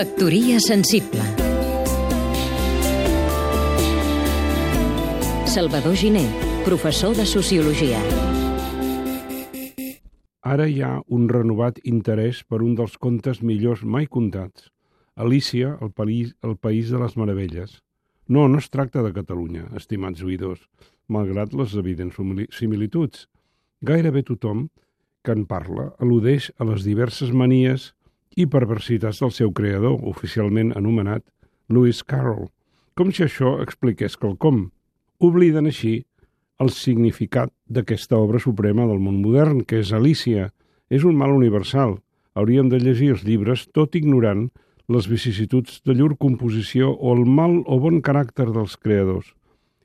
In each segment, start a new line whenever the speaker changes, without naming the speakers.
Factoria sensible Salvador Giné, professor de Sociologia.
Ara hi ha un renovat interès per un dels contes millors mai contats, Alícia, el país, el país de les meravelles. No, no es tracta de Catalunya, estimats oïdors, malgrat les evidents similituds. Gairebé tothom que en parla al·ludeix a les diverses manies i perversitats del seu creador, oficialment anomenat Lewis Carroll, com si això expliqués quelcom. Obliden així el significat d'aquesta obra suprema del món modern, que és Alícia. És un mal universal. Hauríem de llegir els llibres tot ignorant les vicissituds de llur composició o el mal o bon caràcter dels creadors.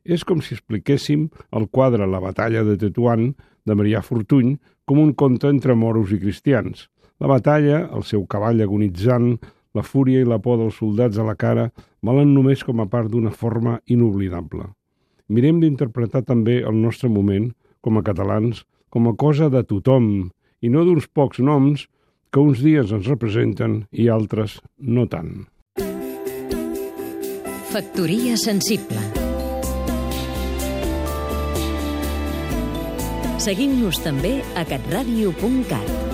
És com si expliquéssim el quadre La batalla de Tetuán de Marià Fortuny com un conte entre moros i cristians. La batalla, el seu cavall agonitzant, la fúria i la por dels soldats a la cara valen només com a part d'una forma inoblidable. Mirem d'interpretar també el nostre moment, com a catalans, com a cosa de tothom, i no d'uns pocs noms que uns dies ens representen i altres no tant.
Factoria sensible Seguim-nos també a catradio.cat